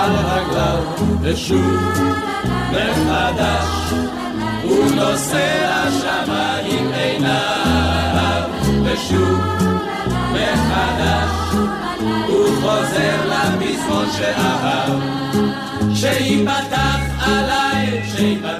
על רגליו, ושוב מחדש הוא נושא השמיים עיניו, ושוב מחדש הוא חוזר לפזמון שאהב, שייפתח עליי, שייפתח,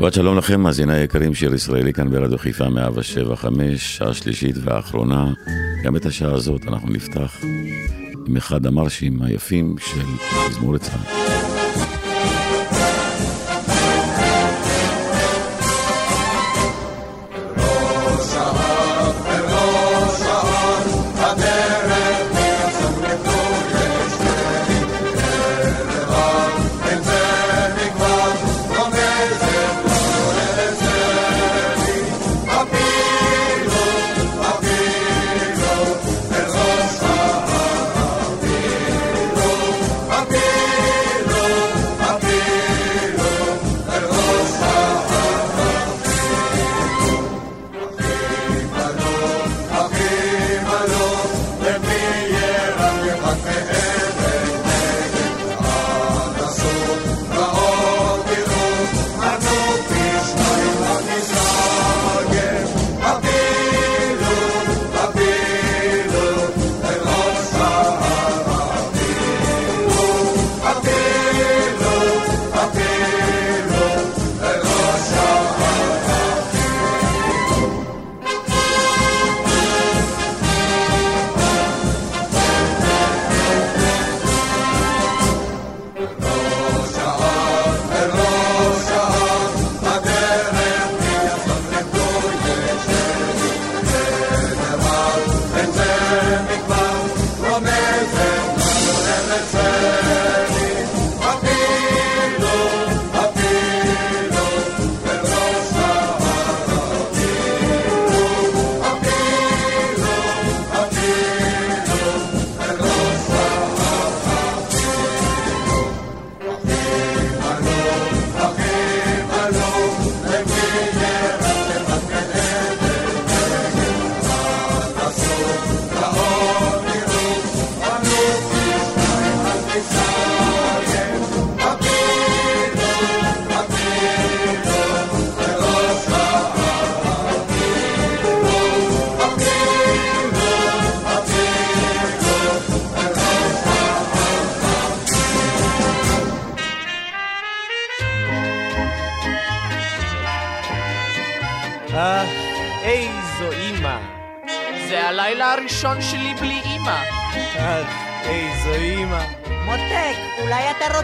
שבת שלום לכם, מאזיני היקרים, שיר ישראלי כאן ברדיו חיפה 175, שעה שלישית והאחרונה. גם את השעה הזאת אנחנו נפתח עם אחד המרשים היפים של מזמור צה"ל. Apilo,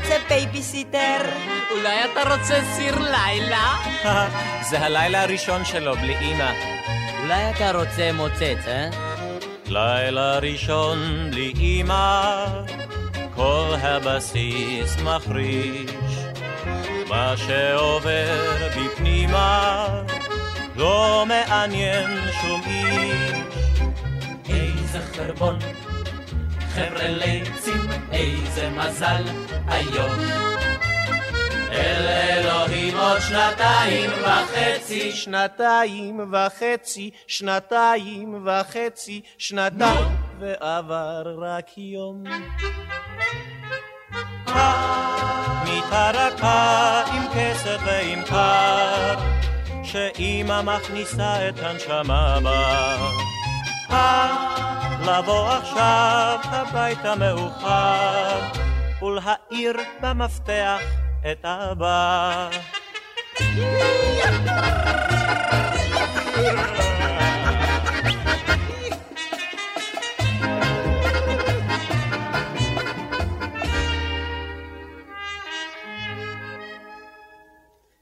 רוצה בייביסיטר? אולי אתה רוצה סיר לילה? זה הלילה הראשון שלו בלי אימא. אולי אתה רוצה מוצץ, אה? לילה ראשון בלי אימא, כל הבסיס מחריש. מה שעובר בפנימה לא מעניין שום איש. איזה חרבון, חבר'ה ליצים, איזה מזל היום. אל אלוהים עוד שנתיים וחצי, שנתיים וחצי, שנתיים וחצי, שנתיים, ועבר רק יום. מיטה רכה עם כסף ועם קר, שאימא מכניסה את הנשמה בה. לבוא עכשיו הביתה מאוחר, ולהאיר במפתח את אבא.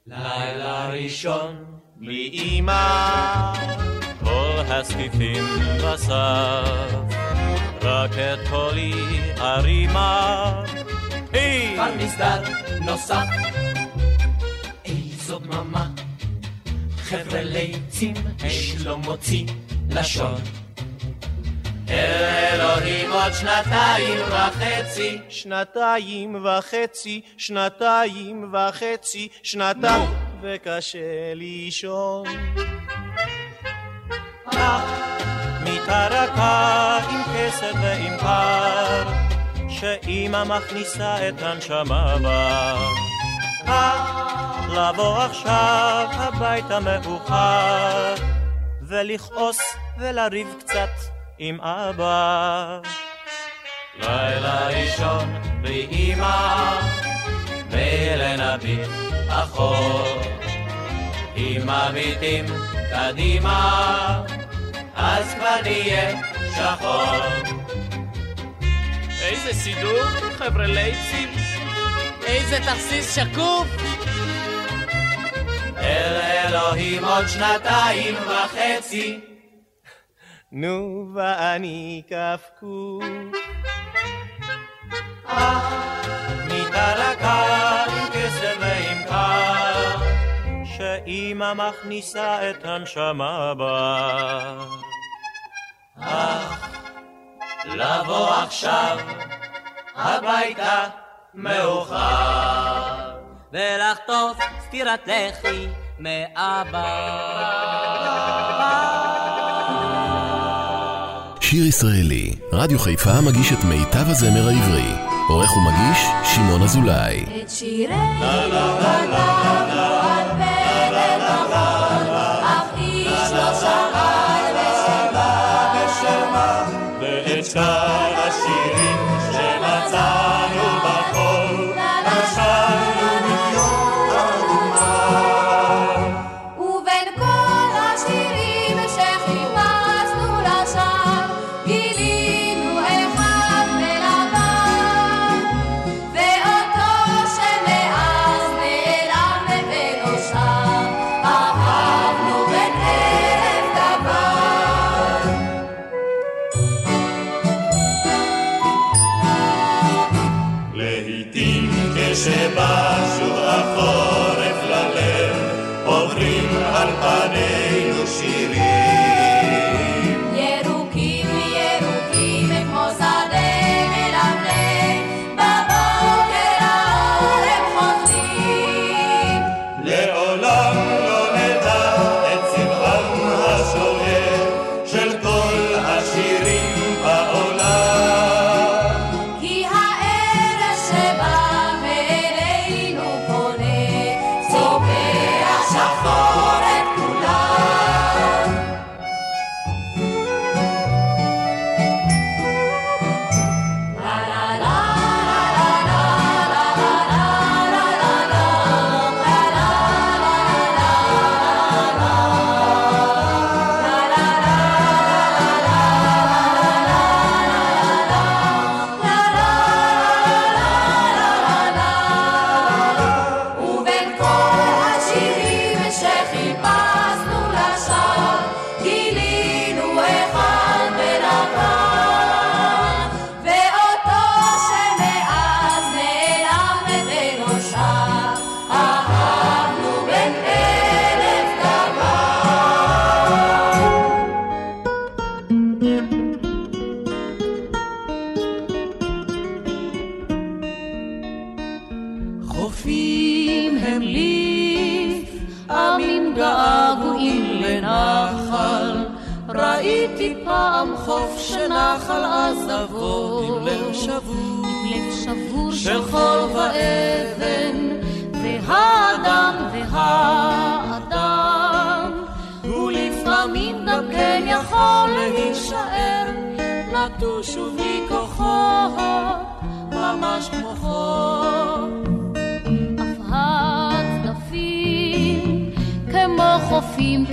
לילה ראשון, בלי אמא, הסקיפים בסף, רק את קולי הרימה. כבר מסדר נוסף. איזו דממה, חבר'ה ליצים, איש לא מוציא לשון. אל אלוהים עוד שנתיים וחצי, שנתיים וחצי, שנתיים וחצי, שנתיים, וקשה לישון. מיטה רכה עם כסף ועם קר, שאימא מכניסה את הנשמה בה. לבוא עכשיו הביתה מאוחר, ולכעוס ולריב קצת עם אבא. לילה ראשון בלי אמא, ולנביט אחור. אם מביטים קדימה, אז כבר נהיה שחור. איזה סידור, חבר'ה ליצים. איזה תכסיס שקוף. אל אלוהים עוד שנתיים וחצי, נו ואני קפקוף. מיטה רכה עם כסף ועם קר, שאימא מכניסה את הנשמה בה. לבוא עכשיו הביתה מאוחר. ולחטוף סטירת לחי מאבא. שיר ישראלי, רדיו חיפה מגיש את מיטב הזמר העברי. עורך ומגיש, שמעון אזולאי. את שירי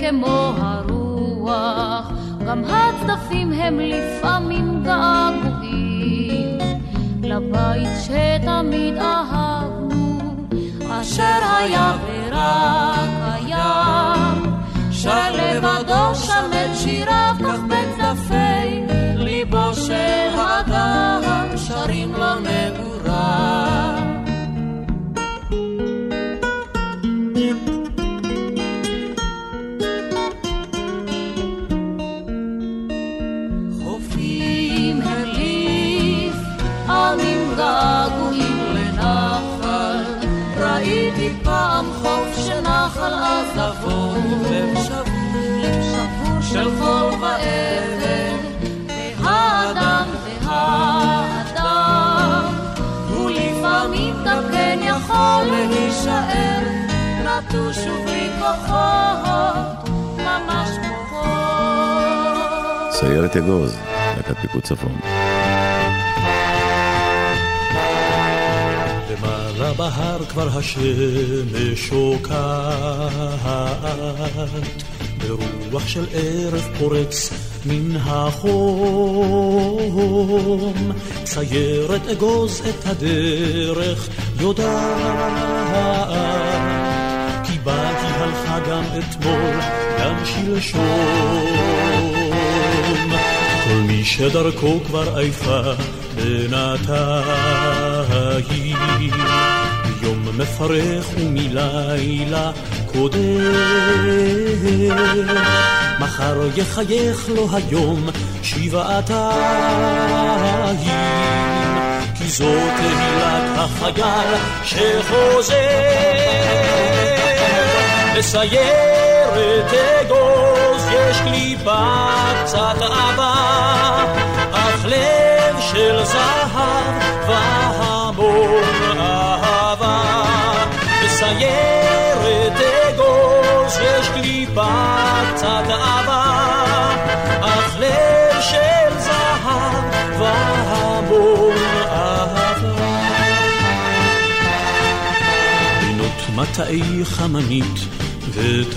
כמו הרוח, גם הצדפים הם לפעמים געגועים. לבית שתמיד אהבנו, אשר היה ורק הים, שר לבדו שם את שיריו כך שנחל עזבו, לב שבור, של חול ואבן, והאדם והאדם, הוא לפעמים גם כן יכול להישאר, נטוש ובלי כוחות, ממש כמו. סיירת אגוז, להקת פיקוד צפון. בהר כבר השמש שוקעת, ברוח של ערב פורץ מן החום. סיירת אגוז את הדרך יודעת, כי היא הלכה גם אתמול, גם שלשום. כל מי שדרכו כבר עייפה בינתיים, יום מפרך ומלילה קודם, מחר יחייך לו היום שבעתיים, כי זו תהילת החייל שחוזר. בסיירת אגוז יש קליפה קצת עבה, אך לב של זהב מטעי חמנית ותפוח,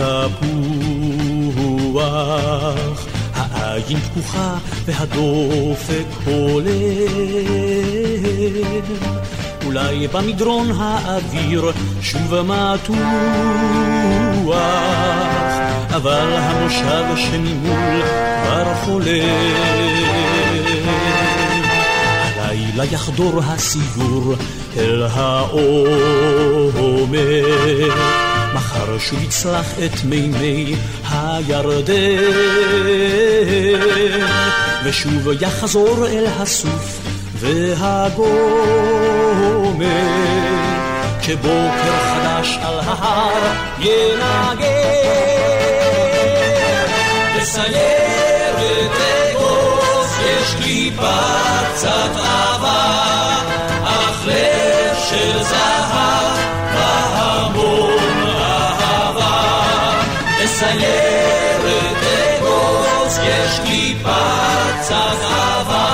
העין פקוחה והדופק הולם. אולי במדרון האוויר שוב מתוח, אבל המושב שממול כבר חולם. הלילה יחדור הסיור אל העומר. מחר שוב יצלח את מימי הירדן, ושוב יחזור אל הסוף והגומר, כשבוקר חדש על ההר. בסיירת אגוז קליפה קצת עבה, אך לב של זהב והמון אהבה. בסיירת אגוז יש קליפה קצת עבה,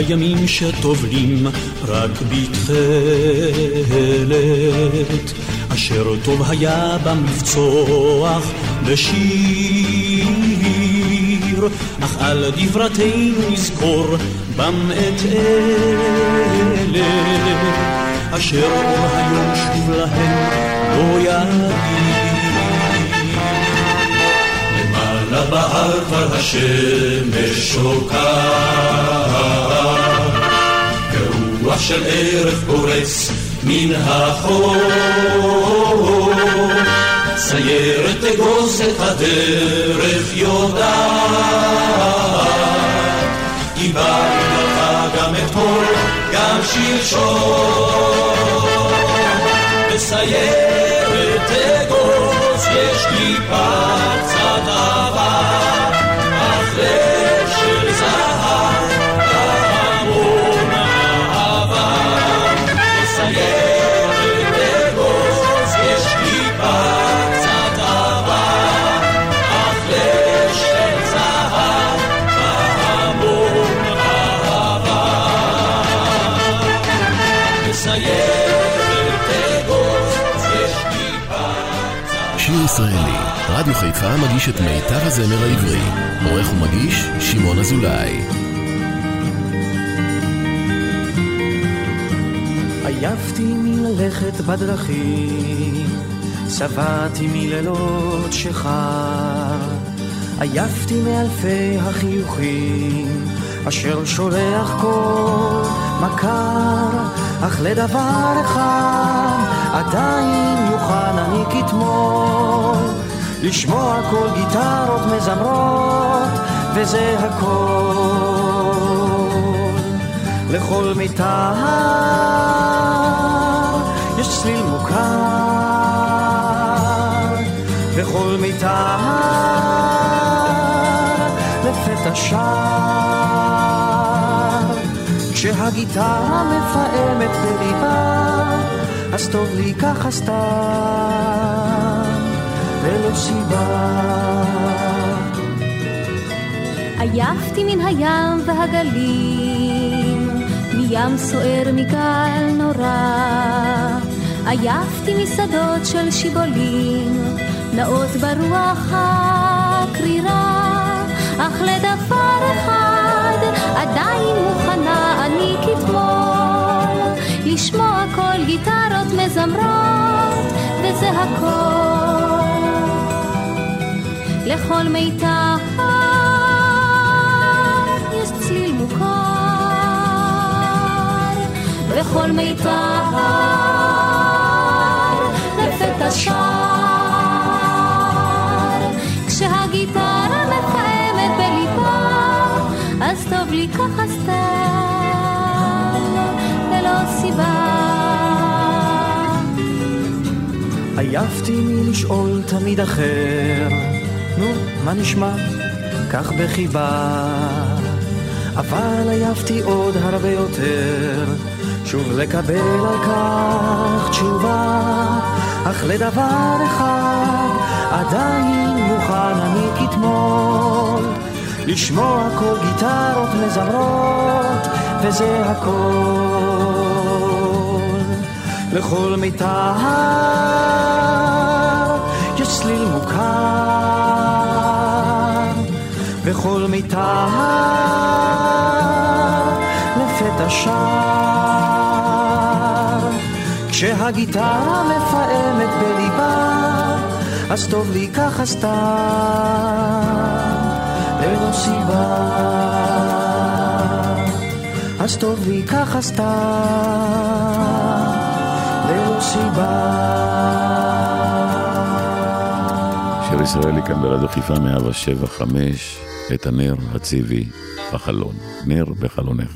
הימים שטובלים רק בתכלת, אשר טוב היה במבצוח בשיר, אך על דברתנו נזכור בם את אלה, אשר אור היום שוב להם לא יגיד. בהר כבר השמש שוקעת, ברוח של ערב פורץ מן החור. סיירת אגוז את הדרך יודעת. איבדנו לך גם אתמול, גם שלשום. בסיירת יש קליפה קצת אהבה, ישראלי, רדיו חיפה מגיש את מיטב הזמר העברי. עורך ומגיש, שמעון אזולאי. עייפתי מללכת בדרכים, שבעתי מלילות שחר, עייפתי מאלפי החיוכים, אשר שולח כל מכר, אך לדבר אחד עדיין מוכן אני כתמול, לשמוע כל גיטרות מזמרות, וזה הכל. לכל מיתר יש צליל מוכר, וכל מיתר לפתע שר. כשהגיטרה מפעמת בליבה, אז טוב לי ככה סתם, ללא סיבה. עייפתי מן הים והגלים, מים סוער מגל נורא. עייפתי משדות של שיבולים, נאות ברוח הקרירה. אך לדבר אחד עדיין מוכנה אני כתמול, לשמוע כל גיטרות מזמרות, וזה הכל. לכל מיתר יש צליל מוכר, וכל מיתר לפתע שר. סיבה. עייפתי מלשאול תמיד אחר, נו, מה נשמע? כך בחיבה. אבל עייפתי עוד הרבה יותר, שוב לקבל על כך תשובה. אך לדבר אחד עדיין מוכן אני כתמול, לשמוע כל גיטרות מזמרות, וזה הכל. לכל מיתר יש צליל מוכר, וכל מיתר לפתע שר. כשהגיטרה מפעמת בליבה, אז טוב לי ככה סתם, ללא סיבה. אז טוב לי ככה סתם, סיבה. שיר ישראלי כאן ברדיו חיפה 175, את הנר הציבי בחלון. נר בחלונך.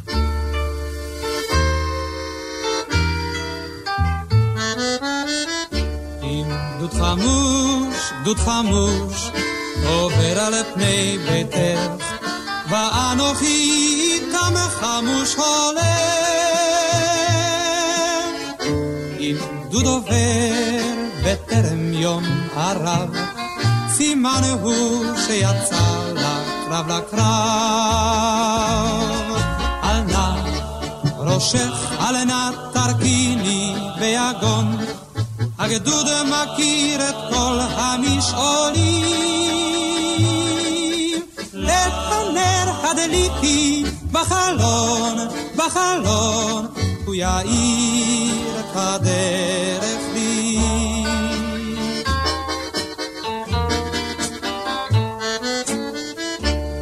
חמוש, דוד חמוש, עובר על פני ביתך, ואנוכי איתם חמוש הולך. אם דוד עובר בטרם יום ערב, סימן הוא שיצא לקרב לקרב. אל נא ראשך, אל נא תרכיני ביגון, הגדוד מכיר את כל המשעולים. את הנר הדליקי בחלון, בחלון, הוא יאיר את הדרך לי.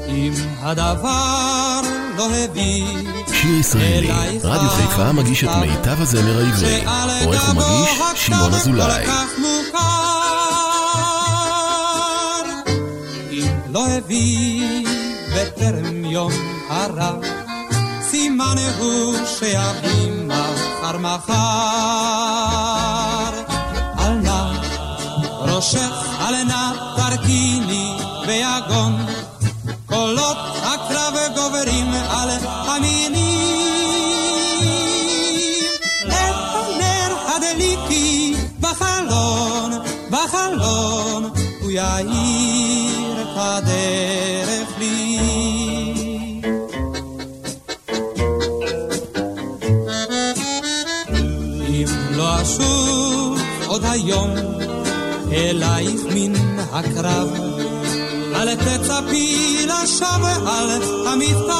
אם הדבר לא הביא שיר ישראלי, רדיו חיפה מגיש את מיטב הזמר העברי. עורך ומגיש, שמעון אזולאי. הביא בטרם יום הרב, סימן הוא שיביא מחר מחר. על נא ראשך, על נא תרכיני ביגון, קולות הקרב גוברים על המינים. את הנר הדליקי בחלון, בחלון, הוא יאיר את הקרב, אל תצפי לשווא על המפתן.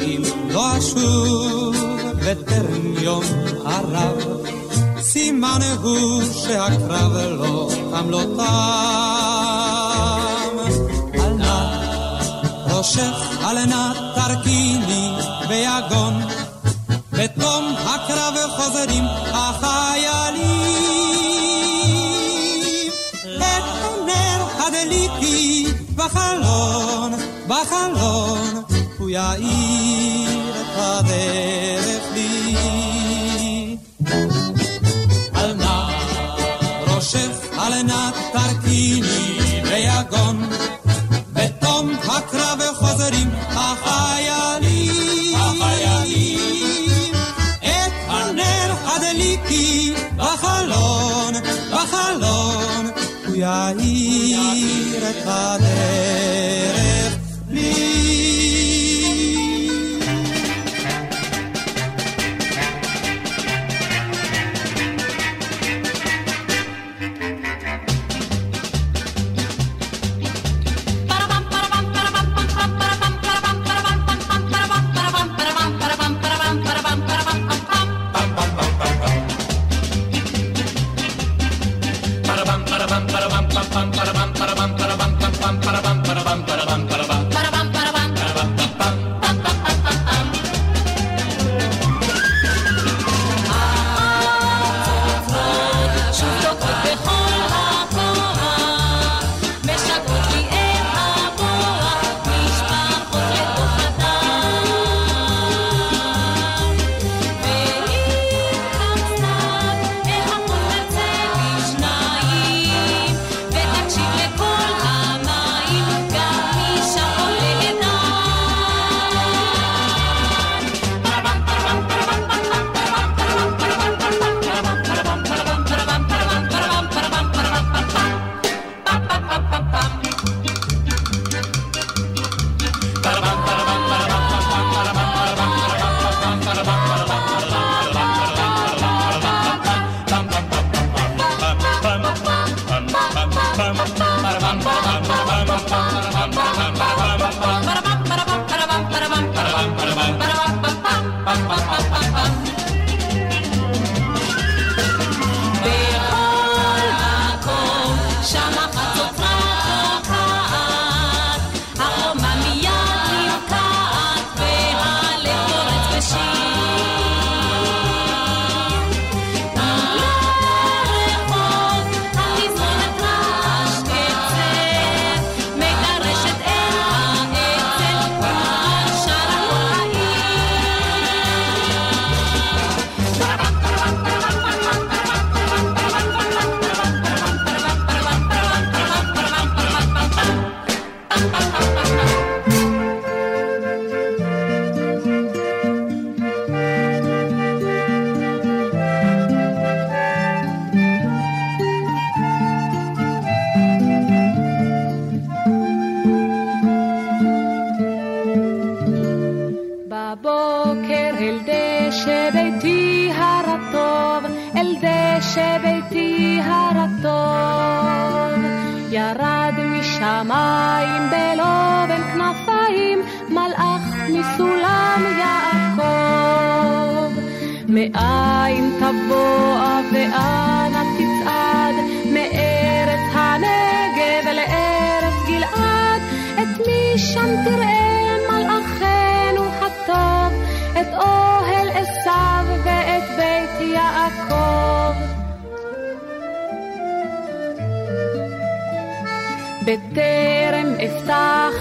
אם לא אשוב בטרם יום הרב, סימן הוא שהקרב לא תם לא תם. אל נא ראשך, אל נא תרכיני ביגון, בתום הקרב חוזרים החיילים. בחלון, בחלון, הוא יאיר את הדרך לי. אל נא ראשך, אל נא תרכיני ביגון, בתום הקרב חוזרים החיילים. החיילים. את הנר הדליקי בחלון, בחלון, הוא יאיר את הדרך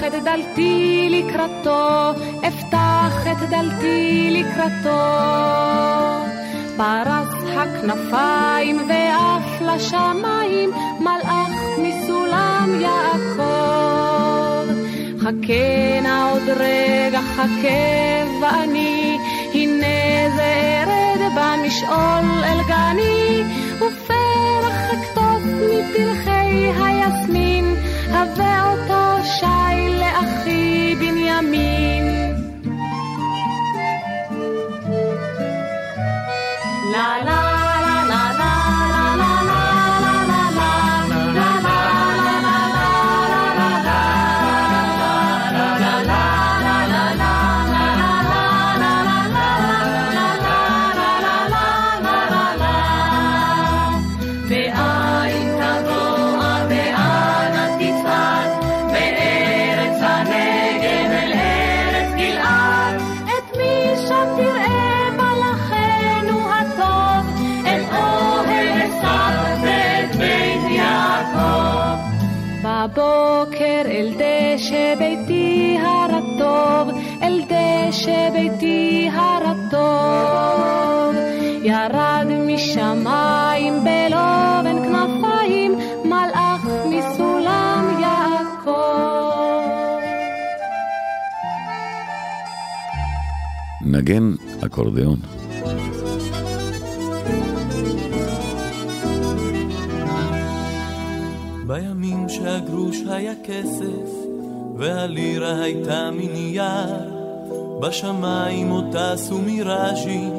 את דלתי לקראתו, אפתח את דלתי לקראתו. פרס הכנפיים ועף לשמיים, מלאך מסולם יעקב. חכה נא עוד רגע, חכה ואני, הנה זה ארד במשעול אל גני, ופרח אכתוב מפרחי היסמין, הבא אותו נגן אקורדיאון. בימים שהגרוש היה כסף, והלירה הייתה מנייר, בשמיים עוד טסו מיראז'ים,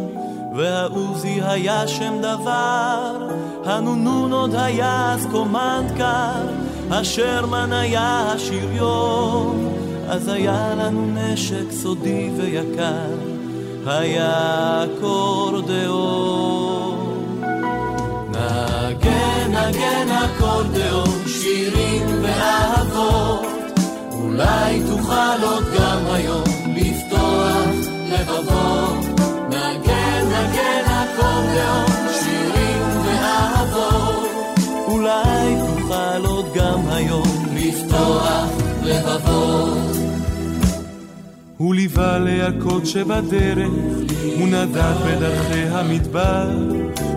והעוזי היה שם דבר, הנונון עוד היה אז קומנדקר, השרמן היה השריון, אז היה לנו נשק סודי ויקר, היה אקורדיאון. נגן, נגן אקורדיאון, שירים ואהבות, אולי תוכל עוד גם היום לפתוח לבבות. נגן, נגן אקורדיאון, שירים ואהבות, אולי תוכל עוד גם היום לפתוח לבבות. הוא ליווה להכות שבדרך, הוא נדד בדרכי המדבר,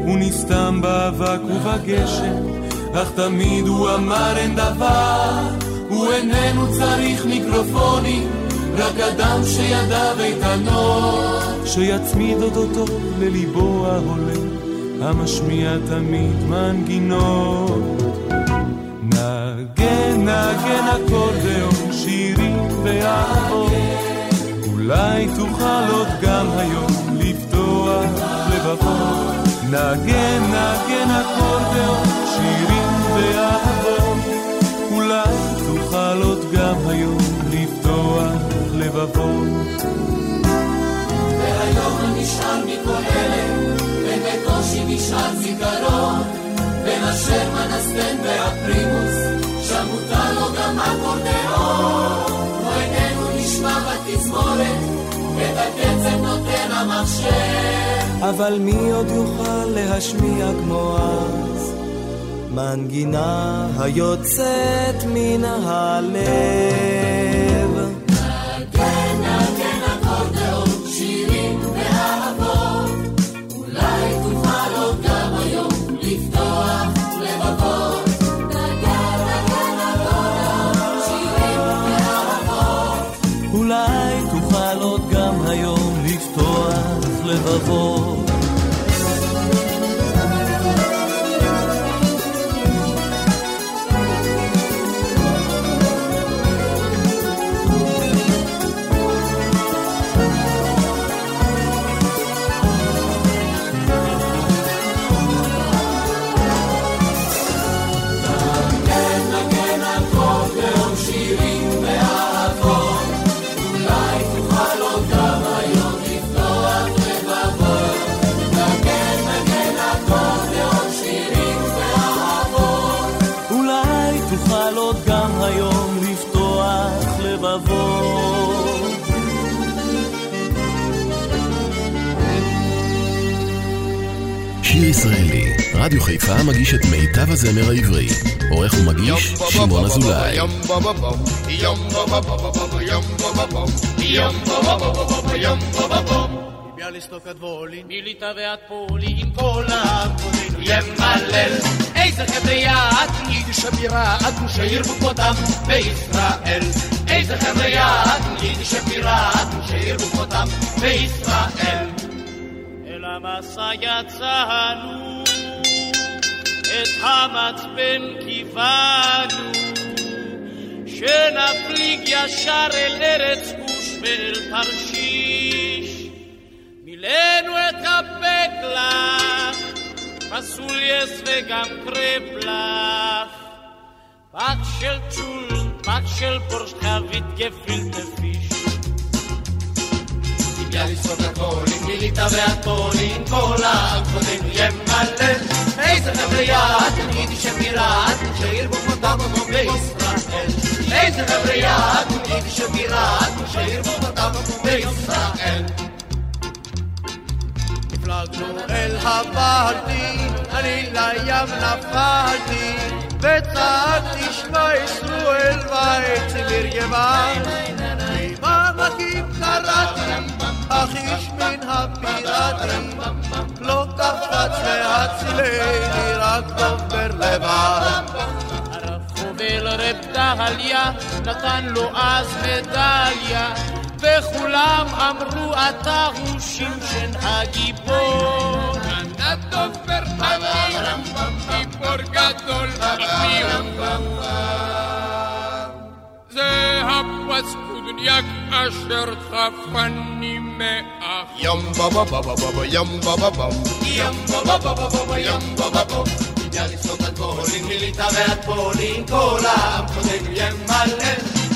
הוא נסתם באבק ובגשם, אך תמיד הוא אמר אין דבר, הוא איננו צריך מיקרופונים, רק אדם שידיו איתנות, שיצמיד אותו לליבו ההולם, המשמיע תמיד מנגינות. נגן, נגן אקורדיאון, שירים ואהבות. אולי תוכל עוד גם היום לפתוח לבבות. נגן, נגן אקורדיאון, שירים ואהבות. אולי תוכל עוד גם היום לפתוח לבבות. והיום נשאר מכל אלה, ובקושי נשאר זיכרון. בין אשר מנסטן והפרימוס, שם מותר לו גם אקורדיאון. נשמע בתזמורת, את הקצב נותן המחשב. אבל מי עוד יוכל להשמיע כמו אז? מנגינה היוצאת מן הלב. ישראלי, רדיו חיפה מגיש את מיטב הזמר העברי. עורך ומגיש, שמעון אזולאי. ביאליסטוק עד וולין, מליטא ועד פולין, כל ימלל. איזה חבר'ה יעד, יידיש הבירה, בישראל. איזה חבר'ה יעד, יידיש הבירה, בישראל. אל המסע יצאנו, את המצפן כיוונו, שנפליג ישר אל ארץ גוש ואל תרשיש. מילאנו את הבקלח, פסולייס וגם קרפלח. פק של צ'ולס, פק של פורשט, חבית גפילטה פיש. ביאליסטוק הכל, עם מיליטה והפולין, כל העם קודם ימלל. איזה חבר'ה יד, יידיש הבירת, שירבו מותם כמו בישראל. איזה חבר'ה יד, יידיש הבירת, שירבו מותם כמו בישראל. נפלגנו אל הבלטי, אני לים נפלתי, וצעקתי שמע ישראל ויצמיר גבעת. ממעמקים קראתי, אך איש מן הפיראטים לא קפץ להצילני, רק דובר לבד. הרב חובל רב דהליה נתן לו אז מדליה וכולם אמרו אתה הוא שמשון הגיבור. הדובר חבר, גיבור גדול, זה הפסקודניאק אשר חפני מאח. ים בבא בבא בבא ים בבא בם ים בבא בבא בבא ים בבא בם. ביאליסטוק עד פולין, מליטא ועד פולין, כל העם קודם ימלל.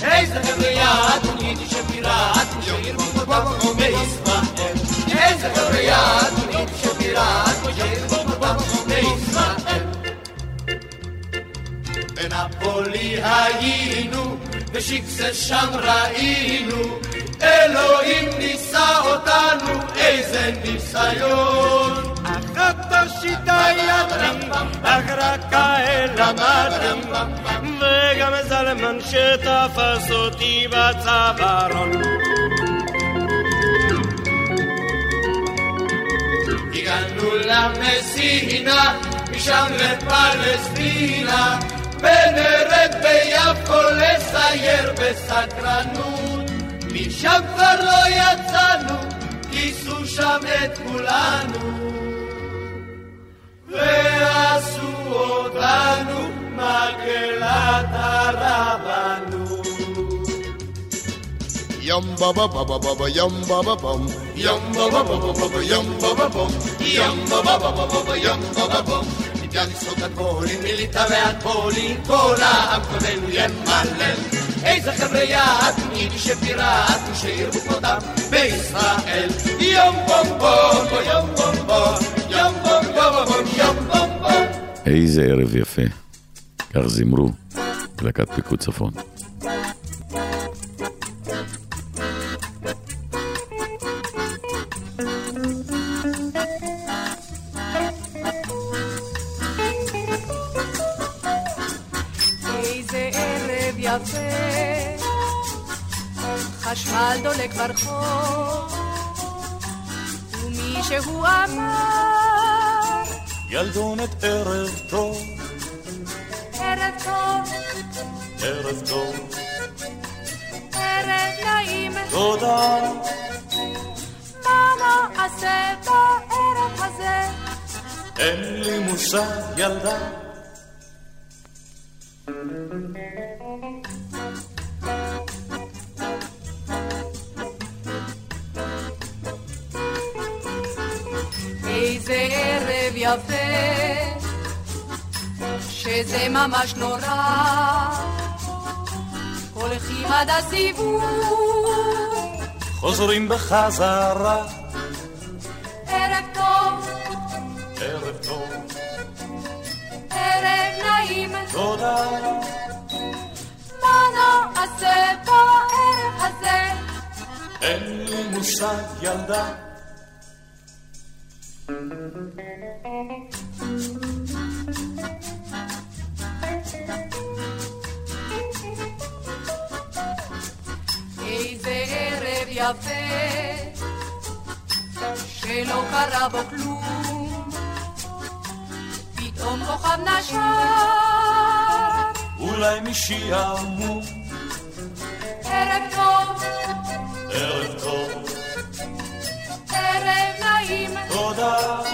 איזה חבר'ה יד, יידיש הפיראט, שירבו אותם כמו בישראל. איזה חבר'ה יד, יידיש הפיראט, שירבו אותם כמו בישראל. בנפולי היינו, ושיקסה שם ראינו, אלוהים ניסה אותנו, איזה ניסיון. אחת השיטה ידעתי, אך רק האל למדתי, וגם זלמן שתפס אותי בצווארון. הגענו למסינה, משם לפלסטינה, ונרד ביפו לסייר בסקרנות. משם כבר לא יצאנו, כיסו שם את כולנו. ועשו אותנו מקהלת הרבנות. ים בבא בבא בבא ים בבא בם ים בבא בבא בבא ים בבא בם ים בבא בבא בבא ים בבא בם. ביאליסטוק עד פולין, מליטא ועד פולין, כל העם קודנו ימלל. איזה חבר'ה יד, יידיש פיראט, שירבו כבודם בישראל. יום בום בום בו, יום בום בום, יום בום בום, יום בום בום. איזה ערב יפה. כך זימרו להקת פיקוד צפון. ברחוב, ומישהו אמר, ילדונת ערב טוב, ערב טוב, ערב טוב, ערב נעים, תודה, מה נעשה בערב הזה? אין לי מושג ילדה, ממש נורא. הולכים עד הסיבוב, חוזרים בחזרה, ערב טוב, ערב טוב, ערב נעים, תודה, מה נעשה בערב הזה? אין לי מושג ילדה, פתאום כוכב נשר. אולי משעמום. ערב טוב, ערב טוב, ערב נעים. תודה.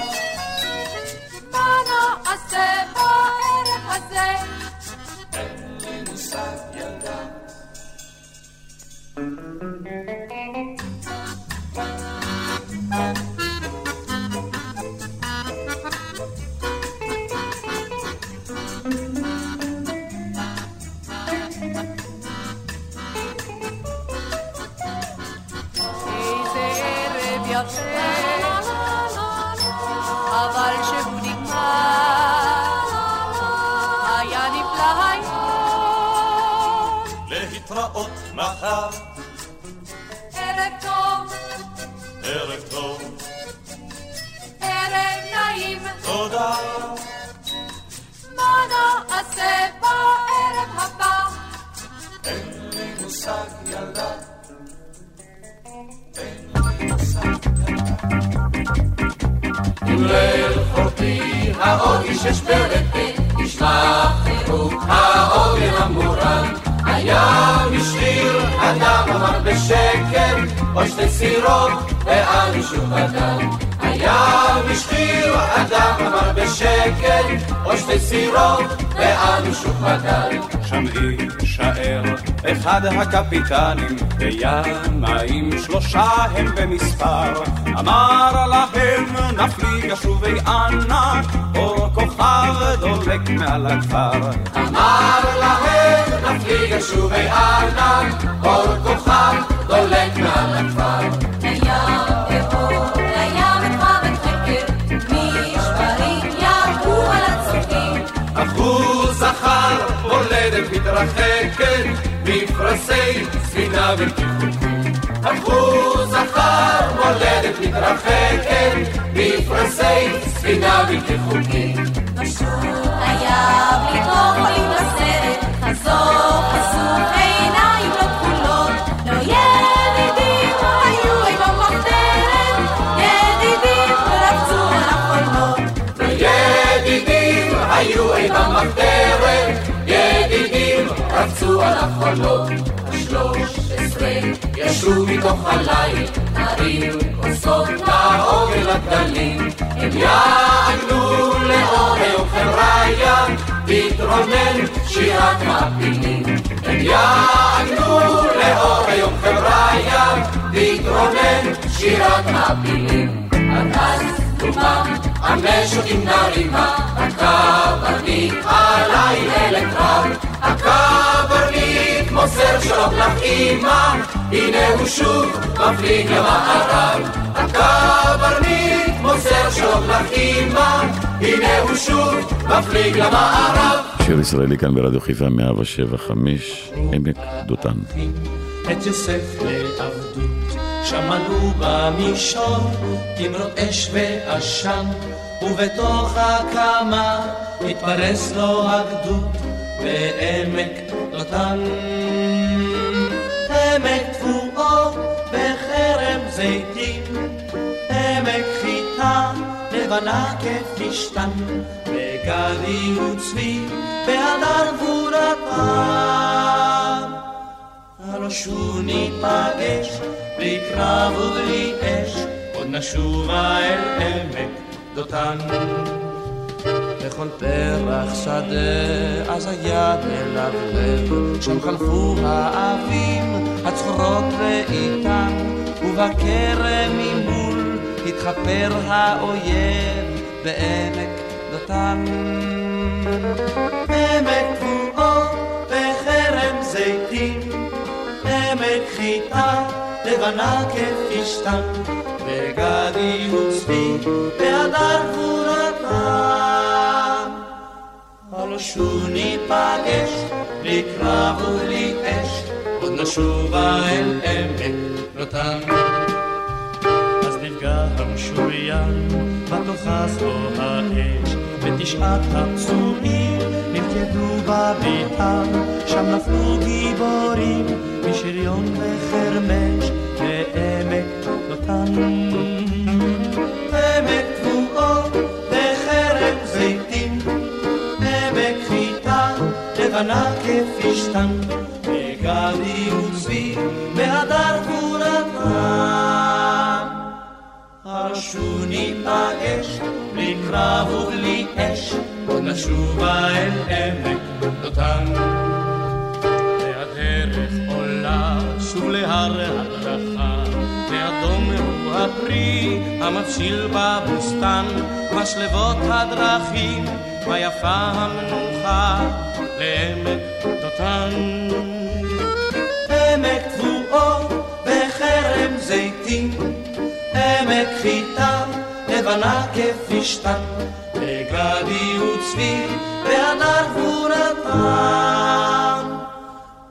או שתי סירות ואני שוב אדם שם יישאר אחד הקפיטנים בימאים שלושה הם במספר. אמר להם נפליג שובי ענק אור כוכב דולק מעל הכפר. אמר להם נפליג שובי ענק ספינה בלתי חוקית אחוז זכר מולדת מתרחקת מפרשי ספינה בלתי חוקית היה בלי חולים לסרט, חזור חשוף עיניים לא כחולות, לא ידידים היו עם המחתרת, ידידים רצו על החולמות. וידידים היו עם המחתרת ידידים רצו על השלוש עשרה ישבו מתוך הליל נרים כוסות לעוגן הגדלים. הם יעגנו לאור חבריה תתרונן שירת מעפילים הם יעגנו לאור חבריה תתרונן שירת מעפילים עד אז דומם המשקים נרימה הקברניט עלי אל קרב הקברניט מוסר שלום לך אמא הנה הוא שוב מפליג למערב. הקברניט מוסר שלום לך אמא הנה הוא שוב מפליג למערב. שיר ישראלי כאן ברדיו חיפה 175, עמק דותן. את יוסף לעבדות, שמענו במישור, תמרות אש ועשן, ובתוך הקמה התפרס לו הגדוד בעמק דותן. עמק תבואות בחרם זיתים, עמק חיטה לבנה כפשתן, וגדי וצבי בהדר גבורתם. הלא שוב ניפגש, בלי קרב ובלי אש, עוד נשובה אל עמק דותן. לכל פרח שדה, אז היה מלבלב, שם חלפו האבים, הצחורות לאיתן, ובכרם ממול התחפר האויב בעמק דותן. עמק תבואות בחרם זיתים, עמק חיטה לבנה כפשתן, וגדי וצבי בהדר גבורתם. הלא שוב ניפגש, בלי קרב אש, עוד נשובה אל עמק דותן. אז נפגע המשוריין תוכס לו האש, ותשעת הפצועים נלכדו בביתם, שם נפלו גיבורים משריון וחרמש לעמק דותן. לבנה כפשתן, וגדי וצבי והדר גבורתם. הרשו ניפגש, בלי קרב ובלי אש, עוד נשובה אל עמק דותן. והדרך עולה שוב להר הדרכה, הפרי המבשיל בבוסתן, משלבות הדרכים, ויפה המנוחה לעמק דותן. עמק תבואות בחרם זיתים, עמק חיטה לבנה כפשתן, וגדי וצבי והדר גבורתם.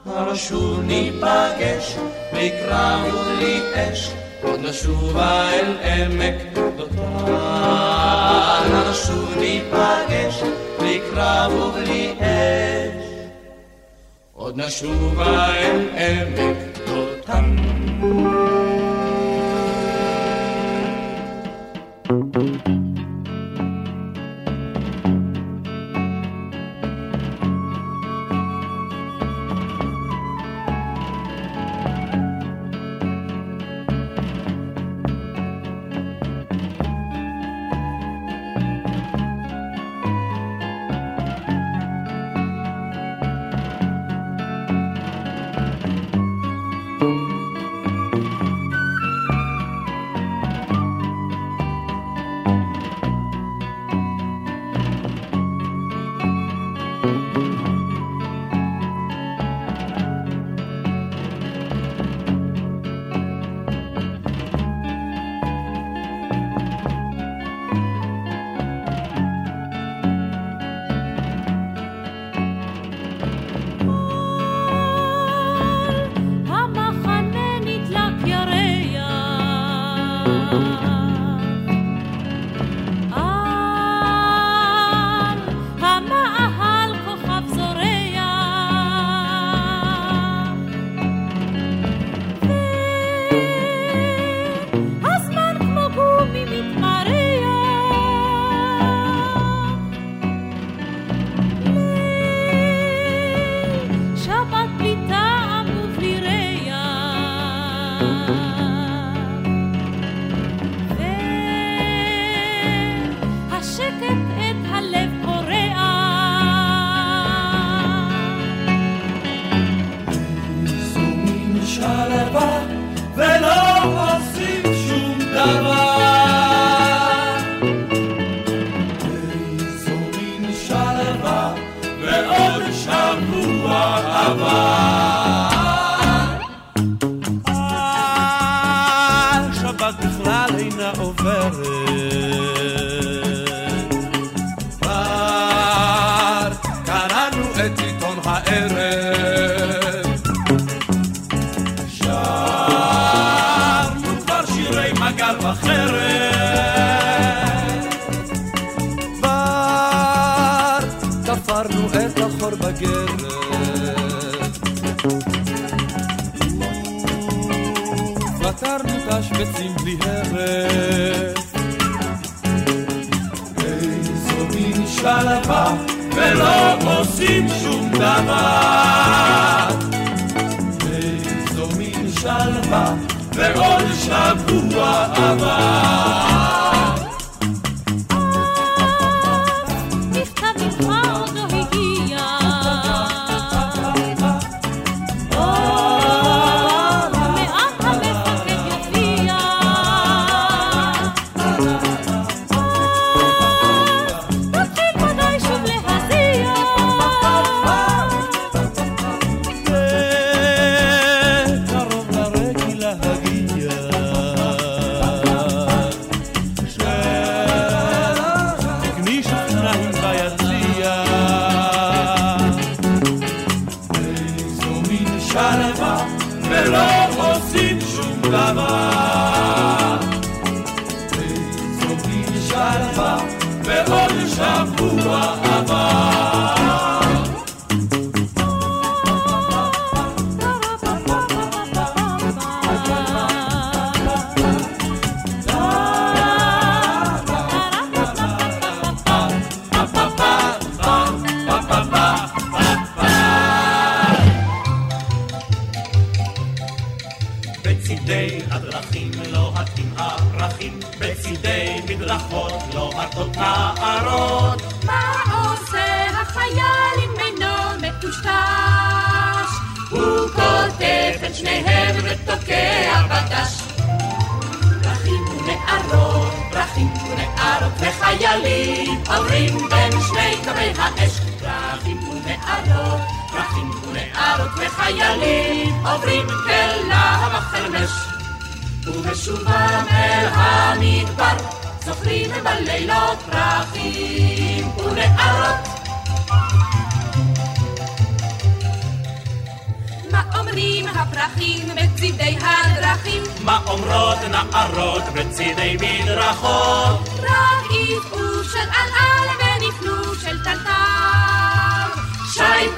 הרשו ניפגש קרב ובלי אש, עוד נשובה אל עמק דותן. הרשו ניפגש בלי קרב ובלי אש, עוד נשובה אל עמק דותן.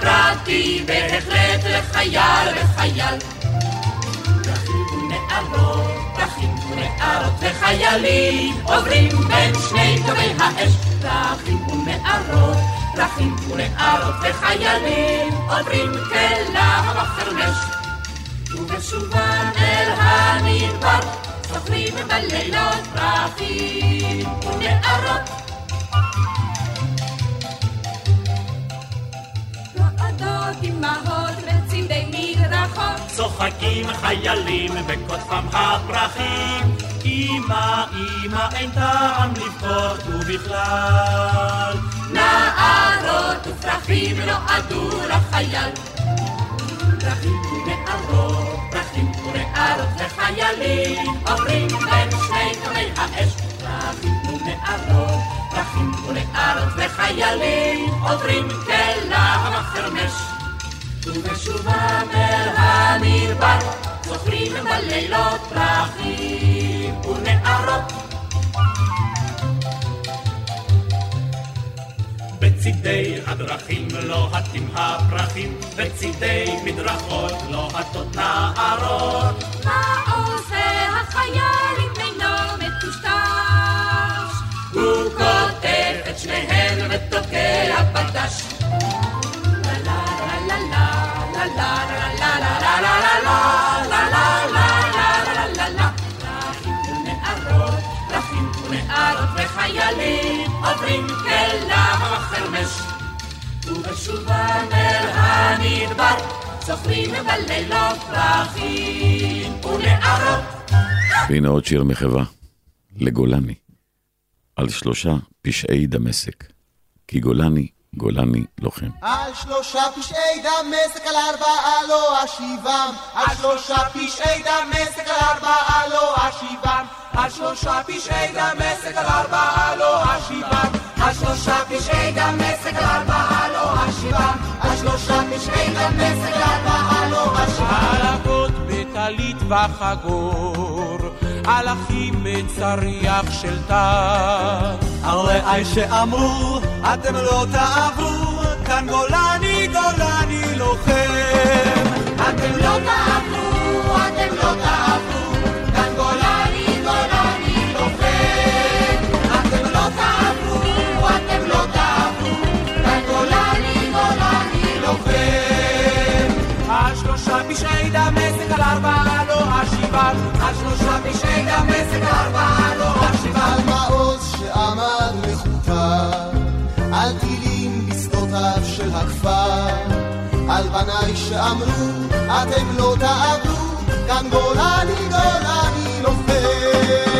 פרטי בהחלט לחייל וחייל. פרחים ונערות, פרחים ונערות וחיילים עוברים בין שני קווי האש. פרחים ונערות, פרחים ונערות וחיילים עוברים כלהב החרמש. ובשובם אל המדבר זוכרים בלילות פרחים ונערות. רועדות אמהות בצידי מדרכות. צוחקים חיילים וקוטפם הפרחים. אמא, אמא, אין טעם לבכות ובכלל. נערות ופרחים נועדו לחייל. פרחים ונערות, פרחים ונערות וחיילים. עוברים בין שני קווי האש. פרחים ונערות, פרחים ונערות וחיילים. עוברים כלהב החרמש ובשובם אל המדבר זוכרים בלילות פרחים ונערות בצידי הדרכים לוהטים הפרחים, בצידי מדרכות לוהטות נערות. מה עושה החייל אם אינו מטושטש? הוא כותב את שניהם ותוקע בדש. והנה עוד שיר מחווה, לגולני, על שלושה פשעי דמשק. כי גולני, גולני לוחם. על שלושה פשעי דמשק, על ארבעה לא אשיבם. על שלושה פשעי דמשק, על ארבעה לא אשיבם. על שלושה פשעי דמשק, על ארבעה לא אשיבם. על שלושה פשעי דמשק, על ארבעה לא אשיבם. על שלושה פשעי דמשק, על ארבעה לא אשיבם. הלקות בטלית וחגור, על אחים בצריח של טל. הרי שאמרו, אתם לא תעברו, כאן גולני גולני לוחם. אתם לא תעברו, אתם לא תעברו, על לא מעוז שעמד מחוטר, על טילים בשדותיו של הכפר, על בניי שאמרו, אתם לא תעברו, כאן גולני גולני לוחם.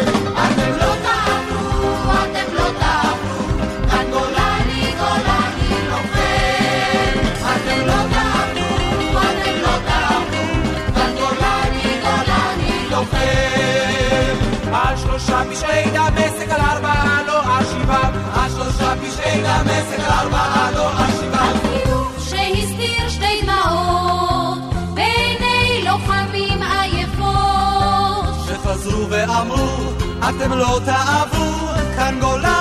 פשעי דמשק, על ארבעה לא אשיבם. על שלושה פשעי דמשק, על ארבעה לא אשיבם. שהסתיר שתי דמעות בעיני לוחמים עייפות. שחזרו ואמרו, אתם לא תעברו, כאן גולני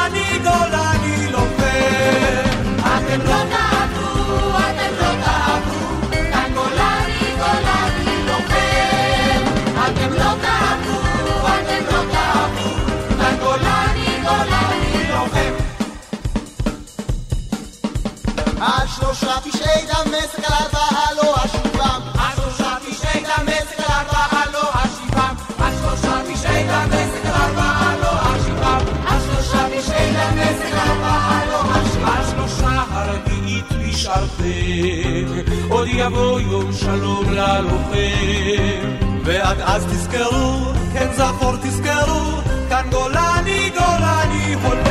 עוד יבוא יום שלום ללוחם ועד אז תזכרו, כן זכור תזכרו, כאן גולני גולני הולם.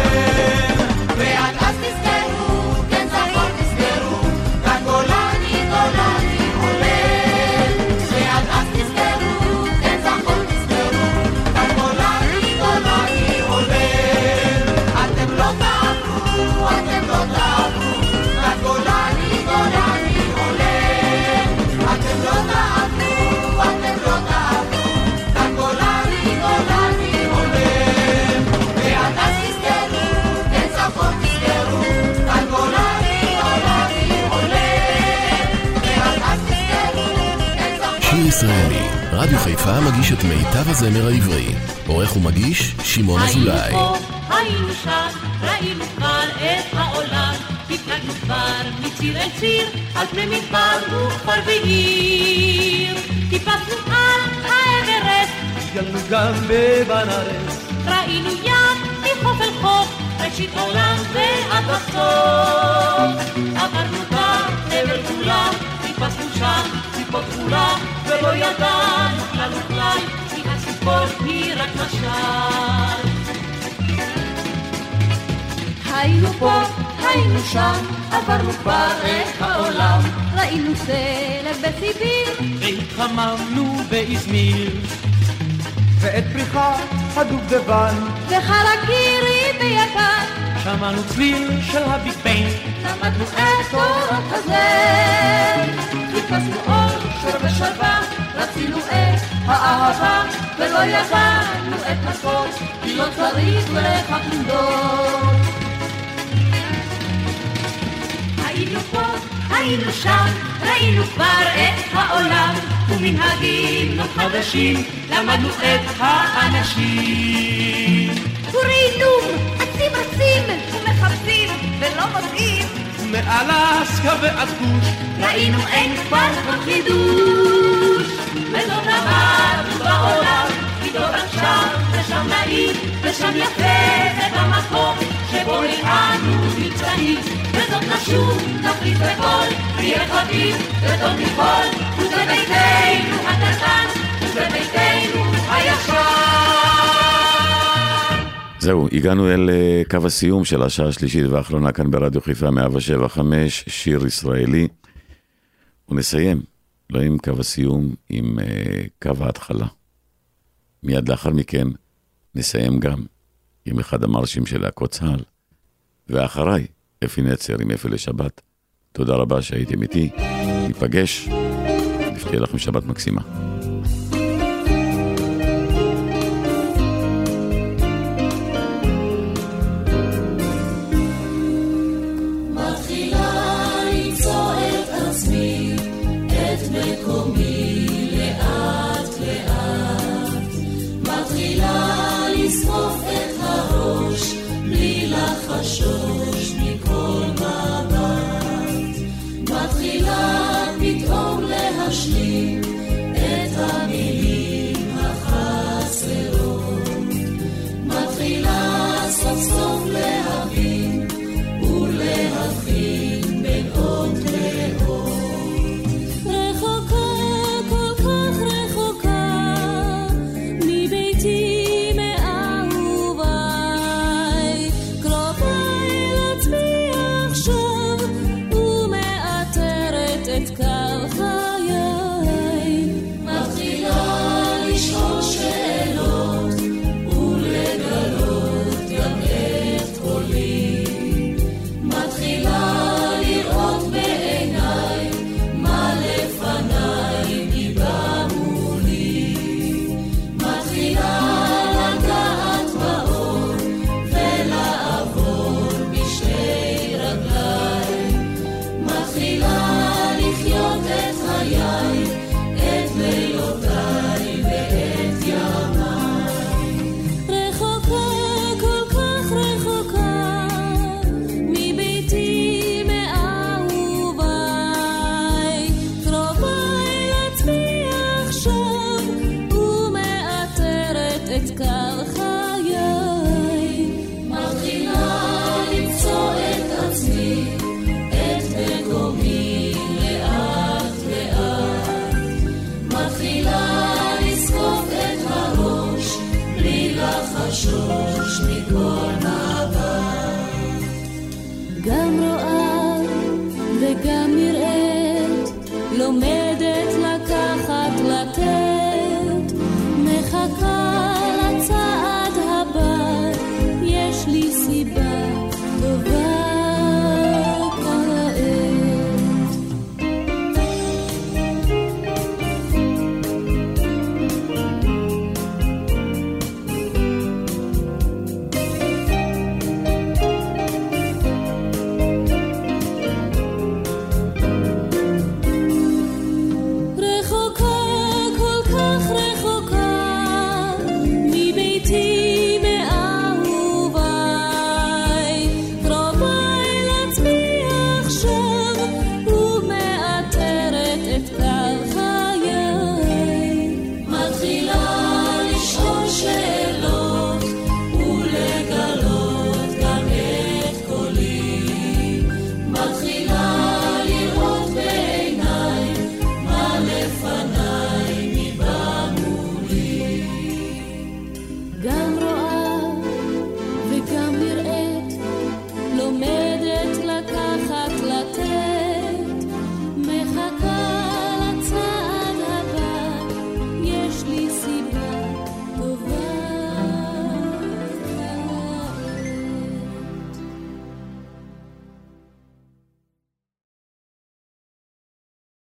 ישראלי, רדיו חיפה מגיש את מיטב הזמר העברי. עורך ומגיש, שמעון אזולאי. היינו פה, היינו שם, ראינו כבר את העולם. הפלגנו כבר מציר אל ציר, על פני מדבר וכפר ועיר. טיפסנו על האברסט, טיילנו גם בבנארס, ראינו ים מחוף אל חוף, ראשית עולם ועד הסוף. עברנו ולא ידענו כלל וכלל, כי הציפור היא רק משל. היינו פה, היינו שם, עברנו כבר את העולם, ראינו סלב בסיביר, והתחממנו באזמיר. ואת פריחת הדובדבן, וחרקירי ביפן, שמענו צליל של הביג ביין, למדנו את תורת הזר, חיפשנו אושר ושלווה, רצינו את האהבה, ולא ידענו את הסוף, כי לא צריך לכך למדוד. היינו פה, היינו שם, ראינו כבר את העולם, ומנהגים חדשים, למדנו את האנשים. קוראים עצים רצים ומחפשים ולא מוצאים, מאלסקה ועד כוש, ראינו אין כבר חידוש. ולא למדנו בעולם, ושם נעים, ושם יפה שבו נמצאים. וזאת נשוב, בקול, נהיה וטוב הקטן, הישן. זהו, הגענו אל אה, קו הסיום של השעה השלישית והאחרונה כאן ברדיו חיפה 175, שיר ישראלי. ונסיים, לא עם קו הסיום, עם uh, קו ההתחלה. מיד לאחר מכן נסיים גם עם אחד המרשים של להקות צה"ל, ואחריי, אפי נצר עם אפי לשבת. תודה רבה שהייתם איתי, ניפגש, נפתיע לכם שבת מקסימה.